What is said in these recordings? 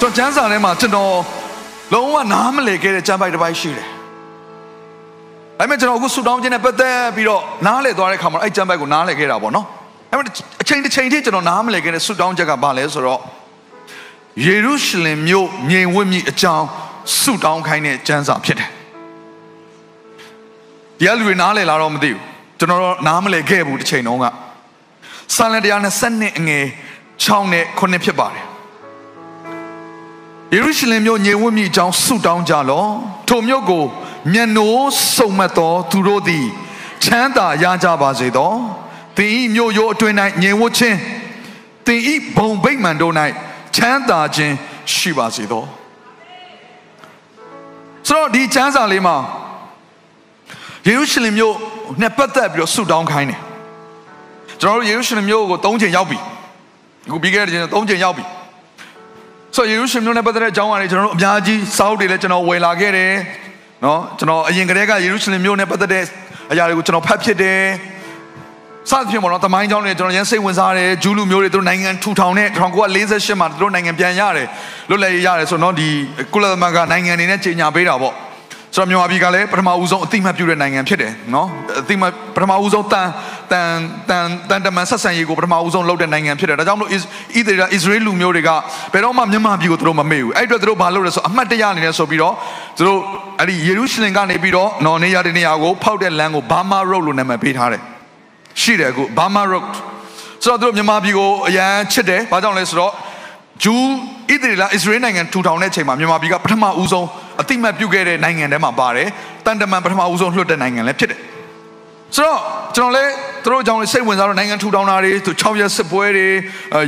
ကျွန်တော်ကျမ်းစာထဲမှာကျွန်တော်လုံးဝနားမလည်ခဲ့တဲ့ကျမ်းပိုက်တစ်ပိုက်ရှိတယ်။ဒါပေမဲ့ကျွန်တော်အခုဆူတောင်းခြင်းနဲ့ပတ်သက်ပြီးတော့နားလည်သွားတဲ့ခါမှာအဲ့ကျမ်းပိုက်ကိုနားလည်ခဲ့တာပေါ့နော်။ဒါပေမဲ့အချိန်တစ်ချိန်ထိကျွန်တော်နားမလည်ခဲ့တဲ့ဆူတောင်းချက်ကဘာလဲဆိုတော့ယေရုရှလင်မြို့ငြိမ်ဝတ်မြစ်အကြောင်းဆူတောင်းခိုင်းတဲ့ကျမ်းစာဖြစ်တယ်။ဒီအလူတွေနားလည်လာတော့မသိဘူး။ကျွန်တော်တော့နားမလည်ခဲ့ဘူးတစ်ချိန်တုန်းကဆာလန်တရားနဲ့7နှစ်အငယ်6နဲ့9ဖြစ်ပါတယ်။ ယေရုရှလင်မြို့ညင်ဝတ်မြစ်အကြောင်းဆုတောင်းကြလော့ထိုမြို့ကိုမျက်နှိုးစုံမတ်သောသူတို့သည်ချမ်းသာရကြပါစေသောသင်ဤမြို့ရိုးအတွင်း၌ညင်ဝတ်ခြင်းသင်ဤဘုံဗိမာန်တို့၌ချမ်းသာခြင်းရှိပါစေသောဆိုတော့ဒီချမ်းသာလေးမှာယေရုရှလင်မြို့နဲ့ပတ်သက်ပြီးတော့ဆုတောင်းခိုင်းတယ်ကျွန်တော်တို့ယေရုရှလင်မြို့ကို၃ချိန်ရောက်ပြီအခုပြီးခဲ့တဲ့ချိန်၃ချိန်ရောက်ပြီ ဆိုယေရုရှလင်မြို့နဲ့ပတ်သက်တဲ့အကြောင်းအရာတွေကျွန်တော်တို့အများကြီးစာအုပ်တွေလည်းကျွန်တော်ဝယ်လာခဲ့တယ်နော်ကျွန်တော်အရင်ကတည်းကယေရုရှလင်မြို့နဲ့ပတ်သက်တဲ့အရာတွေကိုကျွန်တော်ဖတ်ဖြစ်တယ်စသဖြင့်ပေါ့နော်တမိုင်းကြောင်းတွေကျွန်တော်ရန်စိတ်ဝင်စားတယ်ဂျူးလူမျိုးတွေသူတို့နိုင်ငံထူထောင်တဲ့1948မှာသူတို့နိုင်ငံပြန်ရတယ်လွတ်လပ်ရေးရတယ်ဆိုတော့ဒီကုလသမဂ္ဂနိုင်ငံတွေနဲ့ကြီးညာပေးတာပေါ့ဆိုတော့မြန်မာပြည်ကလည်းပထမဦးဆုံးအတိမတ်ပြုတဲ့နိုင်ငံဖြစ်တယ်နော်အတိမတ်ပထမဦးဆုံးတန် တန်တန်တန်တမန်ဆက်ဆံရေးကိုပထမဦးဆုံးလုပ်တဲ့နိုင်ငံဖြစ်တယ်ဒါကြောင့်မလို့ဣသရေလဣသရေလလူမျိုးတွေကဘယ်တော့မှမြန်မာပြည်ကိုသူတို့မမေ့ဘူးအဲ့အတွက်သူတို့ဘာလုပ်လဲဆိုအမှတ်တရအနေနဲ့ဆိုပြီးတော့သူတို့အဲ့ဒီယေရုရှလင်ကနေပြီးတော့နော်နေရာတနေရာကိုဖောက်တဲ့လမ်းကိုဘာမာရော့လို့နာမည်ပေးထားတယ်ရှိတယ်အခုဘာမာရော့ဆိုတော့သူတို့မြန်မာပြည်ကိုအရန်ချစ်တယ်ဘာကြောင့်လဲဆိုတော့ဂျူးဣသရေလဣသရေလနိုင်ငံထူထောင်တဲ့အချိန်မှာမြန်မာပြည်ကပထမဦးဆုံးအတိမတ်ပြုခဲ့တဲ့နိုင်ငံထဲမှာပါတယ်တန်တမန်ပထမဦးဆုံးလွှတ်တဲ့နိုင်ငံလည်းဖြစ်တယ်ဆိုတော့ကျွန်တော်လည်း သူတို့အကြောင်းလေးစိတ်ဝင်စားတော့နိုင်ငံထူထောင်တာတွေသူ6ရက်စစ်ပွဲတွေ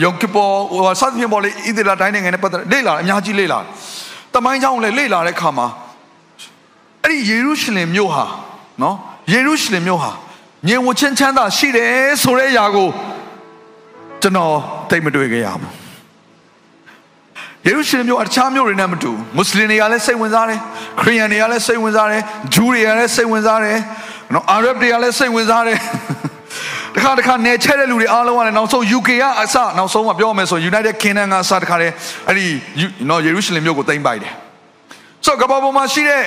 ယုံကပေါ်ဟိုစသဖြင့်ပေါ်လေဣသရေလတိုင်းနိုင်ငံနဲ့ပတ်သက်လေ့လာအများကြီးလေ့လာတမိုင်းကြောင်းလည်းလေ့လာတဲ့ခါမှာအဲ့ဒီယေရုရှလင်မြို့ဟာနော်ယေရုရှလင်မြို့ဟာငြိမ်ဝချင်းချမ်းသာရှိတယ်ဆိုတဲ့အရာကိုကျွန်တော်သိမတွေ့ခဲ့ရဘူးယေရုရှလင်မြို့အချားမြို့တွေနဲ့မတူမွတ်စလင်တွေကလည်းစိတ်ဝင်စားတယ်ခရစ်ယာန်တွေကလည်းစိတ်ဝင်စားတယ်ဂျူးတွေကလည်းစိတ်ဝင်စားတယ်နော်အာရဗ်တွေကလည်းစိတ်ဝင်စားတယ် တခါတခါနေချဲတဲ့လူတွေအားလုံးကလည်းနောက်ဆုံး UK ကအစနောက်ဆုံးကပြောမယ်ဆို United Kingdom ကအစတခါတည်းအဲ့ဒီနော်ယေရုရှလင်မြို့ကိုသိမ်းပိုက်တယ်ဆိုတော့ကမ္ဘာပေါ်မှာရှိတဲ့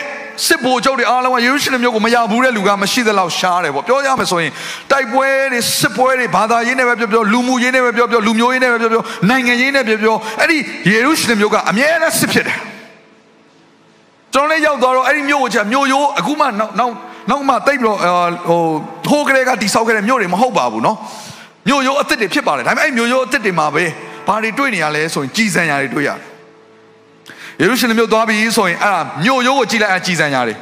စစ်ဗိုလ်ချုပ်တွေအားလုံးကယေရုရှလင်မြို့ကိုမရောက်ဘူးတဲ့လူကမရှိသလောက်ရှားတယ်ပေါ့ပြောရမယ်ဆိုရင်တိုက်ပွဲတွေစစ်ပွဲတွေဘာသာရေးနဲ့ပဲပြောပြောလူမှုရေးနဲ့ပဲပြောပြောလူမျိုးရေးနဲ့ပဲပြောပြောနိုင်ငံရေးနဲ့ပြောပြောအဲ့ဒီယေရုရှလင်မြို့ကအမြဲတမ်းစစ်ဖြစ်တယ်ကျွန်တော်လည်းရောက်သွားတော့အဲ့ဒီမြို့ကိုချက်မြို့ရိုးအခုမှနောက်နောက်နောက်မှတိတ်ပြီးတော့ဟို ဟိုးကလေးကတိဆောက်ခဲ့တဲ့မြို့တွေမဟုတ်ပါဘူးเนาะမြို့ရိုးအစ်စ်တွေဖြစ်ပါတယ်ဒါပေမဲ့အဲ့မြို့ရိုးအစ်စ်တွေမှာပဲဘာတွေတွေ့နေရလဲဆိုရင်ကြည်စံရာတွေတွေ့ရတယ်ယေရုရှလင်မြို့သွားပြီဆိုရင်အဲ့ဒါမြို့ရိုးကိုကြည့်လိုက်အကြည်စံရာတွေ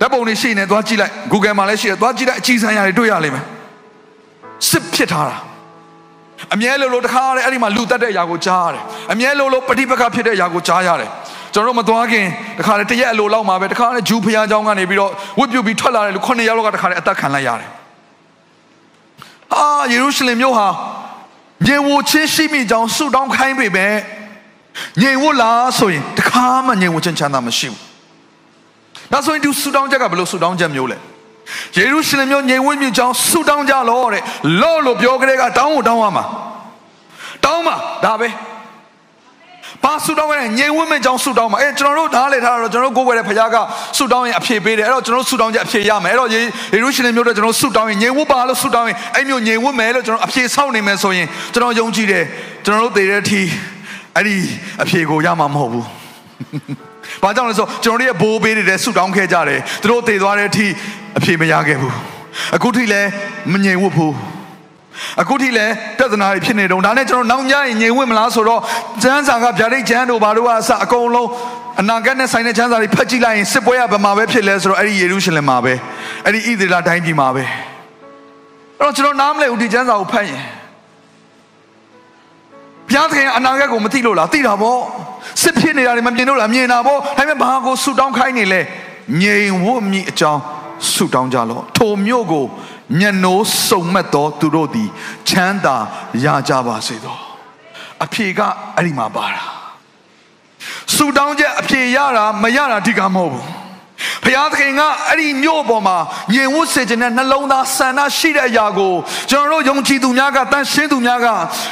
ဓာတ်ပုံတွေရှိနေသွားကြည့်လိုက် Google မှာလည်းရှိတယ်သွားကြည့်လိုက်အကြည်စံရာတွေတွေ့ရလိမ့်မယ်စစ်ဖြစ်ထားတာအမြဲလိုလိုတခါတည်းအဲ့ဒီမှာလူတက်တဲ့အရာကိုကြားရတယ်အမြဲလိုလိုပဋိပက္ခဖြစ်တဲ့အရာကိုကြားရတယ်ကျွန်တော်တို့မသွားခင်တခါတည်းတရက်အလိုလောက်မှာပဲတခါတည်းဂျူးဖျားเจ้าကနေပြီးတော့ဝတ်ပြုတ်ပြီးထွက်လာတဲ့လူ9ယောက်လောက်ကတခါတည်းအသက်ခံလိုက်ရတယ် အာယေရုရှလင်မြို့ဟာမြေဝချင်းရှိမိကြောင်းဆုတောင်းခိုင်းပေမဲ့ငြိမ်ဝတ်လားဆိုရင်တခါမှငြိမ်ဝတ်ခြင်းချမ်းသာမရှိဘူးဒါဆိုရင်ဒီဆုတောင်းချက်ကဘယ်လိုဆုတောင်းချက်မျိုးလဲယေရုရှလင်မြို့ငြိမ်ဝတ်မြကြောင်းဆုတောင်းကြလို့တဲ့လော့လို့ပြောကြတဲ့ကတောင်းကိုတောင်းရမှာတောင်းမှာဒါပဲ ဘာဆူတောင်းရဲငြိမ်ဝတ်မဲ့ကြောင်းဆူတောင်းမှာအဲကျွန်တော်တို့နားလေထားတော့ကျွန်တော်တို့ကိုယ်ွယ်တဲ့ဖခင်ကဆူတောင်းရင်အဖြေပေးတယ်အဲ့တော့ကျွန်တော်တို့ဆူတောင်းချက်အဖြေရမယ်အဲ့တော့ယေရုရှလင်မြို့တော့ကျွန်တော်ဆူတောင်းရင်ငြိမ်ဝတ်ပါလို့ဆူတောင်းရင်အဲ့မျိုးငြိမ်ဝတ်မယ်လို့ကျွန်တော်အဖြေဆောက်နေမယ်ဆိုရင်ကျွန်တော်ယုံကြည်တယ်ကျွန်တော်တို့တည်တဲ့အထိအဲ့ဒီအဖြေကိုရမှာမဟုတ်ဘူးဘာကြောင့်လဲဆိုကျွန်တော်တို့ရဲ့ဘိုးဘေးတွေလည်းဆူတောင်းခဲ့ကြတယ်သူတို့တည်သွားတဲ့အထိအဖြေမရခဲ့ဘူးအခုထိလည်းမငြိမ်ဝတ်ဘူး အခုထိလည်းပြဿနာတွေဖြစ်နေတုံးဒါနဲ့ကျွန်တော်နောက်ညရင်ငြိမ်ဝင့်မလားဆိုတော့ကျမ်းစာကဗျာဒိတ်ကျမ်းတို့ဘာလို့အစအကုန်လုံးအနာဂတ်နဲ့ဆိုင်တဲ့ကျမ်းစာတွေဖတ်ကြည့်လိုက်ရင်စစ်ပွဲကဘယ်မှာပဲဖြစ်လဲဆိုတော့အဲ့ဒီယေရုရှလင်မှာပဲအဲ့ဒီဣသရေလတိုင်းပြည်မှာပဲအဲ့တော့ကျွန်တော်နားမလဲဦးဒီကျမ်းစာကိုဖတ်ရင်ဘုဘုရားသခင်အနာဂတ်ကိုမသိလို့လားသိတာပေါ့စစ်ဖြစ်နေတာတွေမမြင်လို့လားမြင်တာပေါ့ဒါပေမဲ့ဘာကိုဆူတောင်းခိုင်းနေလဲငြိမ်ဝတ်မိအကြောင်းဆူတောင်းကြလော့ထိုမြို့ကို မျက်နှိုးစုံမက်သောသူတို့သည်ချမ်းသာရကြပါစေသောအဖြေကအဲ့ဒီမှာပါတာဆူတောင်းချက်အဖြေရတာမရတာဒီကမဟုတ်ဘူး ဘုရားသခင်ကအဲ့ဒီမြို့ပေါ်မှာညင်ဝတ်စေခြင်းနဲ့နှလုံးသားဆန္ဒရှိတဲ့အရာကိုကျွန်တော်တို့ယုံကြည်သူများကတန်ရှင်းသူများက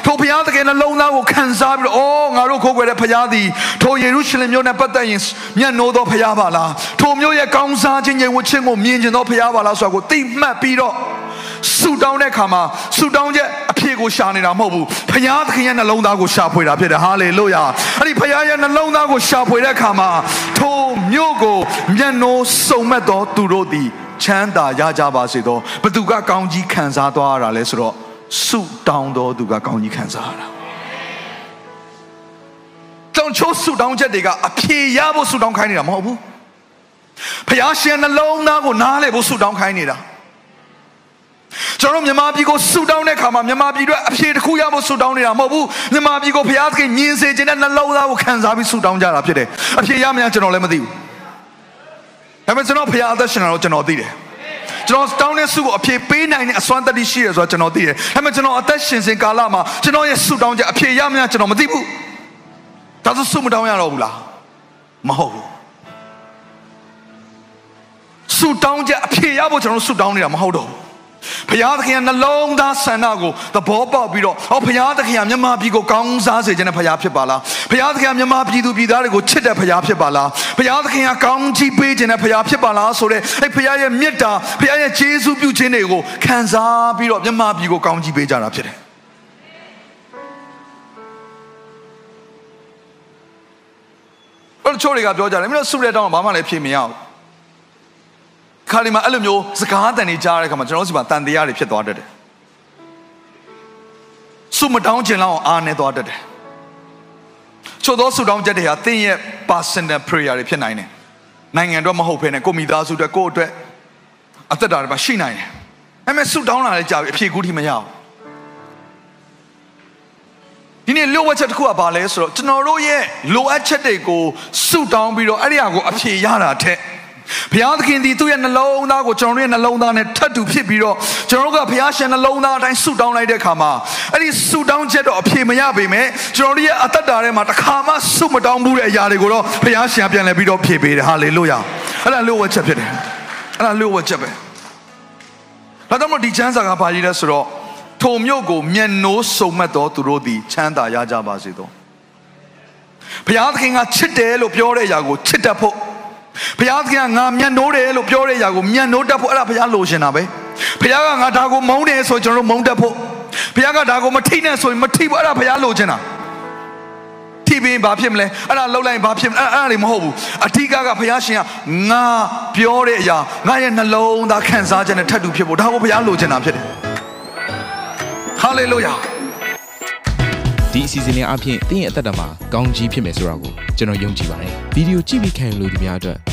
ထိုဘုရားသခင်နှလုံးသားကိုခံစားပြီးတော့အော်ငါတို့ခိုးကွယ်တဲ့ဘုရားသည်ထိုယေရုရှလင်မြို့နဲ့ပတ်သက်ရင်မျက်နှိုးသောဘုရားပါလားထိုမြို့ရဲ့ကောင်းစားခြင်းညင်ဝတ်ခြင်းကိုမြင်ကျင်သောဘုရားပါလားဆိုတာကိုသိမှတ်ပြီးတော့ဆူတောင်းတဲ့အခါမှာဆူတောင်းချက်အဖြေကိုရှာနေတာမဟုတ်ဘူးဖခင်သခင်ရဲ့နှလုံးသားကိုရှာဖွေတာဖြစ်တယ်ဟာလေလုယာအဲ့ဒီဖခင်ရဲ့နှလုံးသားကိုရှာဖွေတဲ့အခါမှာထို မြို့ကိုမျက်နှိုးစုံမဲ့သောသူတို့သည်ချမ်းသာရကြပါစေသောဘသူကကောင်းကြီးခံစားသွားရတာလဲဆိုတော့ဆုတောင်းတော်သူကကောင်းကြီးခံစားရတာတောင်ချိုးဆုတောင်းချက်တွေကအဖြေရဖို့ဆုတောင်းခိုင်းနေတာမဟုတ်ဘူးဖခင်ရှင်နှလုံးသားကိုနားလေဖို့ဆုတောင်းခိုင်းနေတာကျွန်တော်မြန်မာပြည်ကိုဆူတောင်းတဲ့ခါမှာမြန်မာပြည်အတွက်အဖြေတစ်ခုရဖို့ဆူတောင်းနေတာမဟုတ်ဘူးမြန်မာပြည်ကိုဘုရားသခင်ညင်စေခြင်းနဲ့နှလုံးသားကိုခံစားပြီးဆူတောင်းကြတာဖြစ်တယ်အဖြေရမလားကျွန်တော်လည်းမသိဘူး ဒါပေမဲ့ကျွန်တော်ဘုရားအသက်ရှင်တာတော့ကျွန်တော်သိတယ်ကျွန်တော်တောင်းတဲ့ဆုကိုအဖြေပေးနိုင်တဲ့အစွမ်းတတိရှိရဆိုတော့ကျွန်တော်သိတယ်ဒါပေမဲ့ကျွန်တော်အသက်ရှင်စဉ်ကာလမှာကျွန်တော်ရဲ့ဆုတောင်းချက်အဖြေရမလားကျွန်တော်မသိဘူးဒါဆိုဆုမတောင်းရတော့ဘူးလားမဟုတ်ဘူးဆုတောင်းချက်အဖြေရဖို့ကျွန်တော်ဆုတောင်းနေတာမဟုတ်တော့ဘူး ဘုရားသခင်နှလုံးသားဆန္ဒကိုသဘောပေါက်ပြီးတော့ဟောဘုရားသခင်ကမြမပြည်ကိုကောင်းစားစေခြင်းနဲ့ဘုရားဖြစ်ပါလားဘုရားသခင်ကမြမပြည်သူပြည်သားတွေကိုချစ်တဲ့ဘုရားဖြစ်ပါလားဘုရားသခင်ကကောင်းချီးပေးခြင်းနဲ့ဘုရားဖြစ်ပါလားဆိုတဲ့အဲဘုရားရဲ့မေတ္တာဘုရားရဲ့ကျေးဇူးပြုခြင်းတွေကိုခံစားပြီးတော့မြမပြည်ကိုကောင်းချီးပေးကြတာဖြစ်တယ်အဲ့ချို့တွေကပြောကြတယ်မင်းတို့ဆုတဲ့တောင်းဘာမှလည်းဖြေမရဘူး ခါဒီမှာအဲ့လိုမျိုးစကားတန်တွေကြားတဲ့အခါမှာကျွန်တော်တို့စီမှာတန်တရားတွေဖြစ်သွားတတ်တယ်ဆုမတောင်းခြင်းလောက်အားနေသွားတတ်တယ်ချို့သောဆုတောင်းချက်တွေဟာသင်ရဲ့ personal prayer တွေဖြစ်နိုင်တယ်နိုင်ငံအတွက်မဟုတ်ဘဲနဲ့ကိုမိသားစုအတွက်ကိုယ့်အတွက်အသက်တာတွေမှာရှိနိုင်တယ်အဲ့မဲ့ဆုတောင်းလာတဲ့ကြာပြီအဖြေကူးထိမရဘူးဒီနေ့လိုအပ်ချက်တစ်ခုကဘာလဲဆိုတော့ကျွန်တော်တို့ရဲ့လိုအပ်ချက်တွေကိုဆုတောင်းပြီးတော့အဲ့ဒီအရာကိုအဖြေရတာတဲ့ ဘုရားသခင်ဒီသူ့ရဲ့နှလုံးသားကိုကျွန်တော်တို့ရဲ့နှလုံးသားနဲ့ထပ်တူဖြစ်ပြီးတော့ကျွန်တော်တို့ကဘုရားရှင်နှလုံးသားအတိုင်းဆုတောင်းလိုက်တဲ့အခါမှာအဲ့ဒီဆုတောင်းချက်တော့အဖြေမရပေမဲ့ကျွန်တော်တို့ရဲ့အသက်တာထဲမှာတစ်ခါမှဆုမတောင်းဘူးတဲ့အရာတွေကိုတော့ဘုရားရှင်ပြန်လဲပြီးတော့ဖြေပေးတယ်ဟာလေလုယာအဲ့ဒါလို့ဝတ်ချက်ဖြစ်တယ်အဲ့ဒါလို့ဝတ်ချက်ပဲဒါကြောင့်မို့ဒီချမ်းစာကဘာကြီးလဲဆိုတော့ထိုမြို့ကိုမျက်နှိုးစုံမက်တော်သူတို့သည်ချမ်းသာရကြပါစေသောဘုရားသခင်ကချစ်တယ်လို့ပြောတဲ့အရာကိုချစ်တတ်ဖို့ ဘုရားသခင်ကငါမျက်နှိုးတယ်လို့ပြောတဲ့အရာကိုမျက်နှိုးတတ်ဖို့အဲ့ဒါဘုရားလိုချင်တာပဲဘုရားကငါဒါကိုမုန်းတယ်ဆိုကျွန်တော်တို့မုန်းတတ်ဖို့ဘုရားကဒါကိုမထိနဲ့ဆိုရင်မထိဘူးအဲ့ဒါဘုရားလိုချင်တာထိပင်ဘာဖြစ်မလဲအဲ့ဒါလှုပ်လိုက်ဘာဖြစ်မလဲအဲ့ဒါတွေမဟုတ်ဘူးအထီးကကဘုရားရှင်ကငါပြောတဲ့အရာငါရဲ့နှလုံးသားခံစားချက်နဲ့ထပ်တူဖြစ်ဖို့ဒါကိုဘုရားလိုချင်တာဖြစ်တယ်ဟာလေလုယာဒီအစီအစဉ်လေးအပြင်တင်းရဲ့အသက်တာမှာကောင်းကြီးဖြစ်မယ်ဆိုတာကိုကျွန်တော်ယုံကြည်ပါတယ်ဗီဒီယိုကြည့်ပြီးခံယူလို့ဒီများအတွက်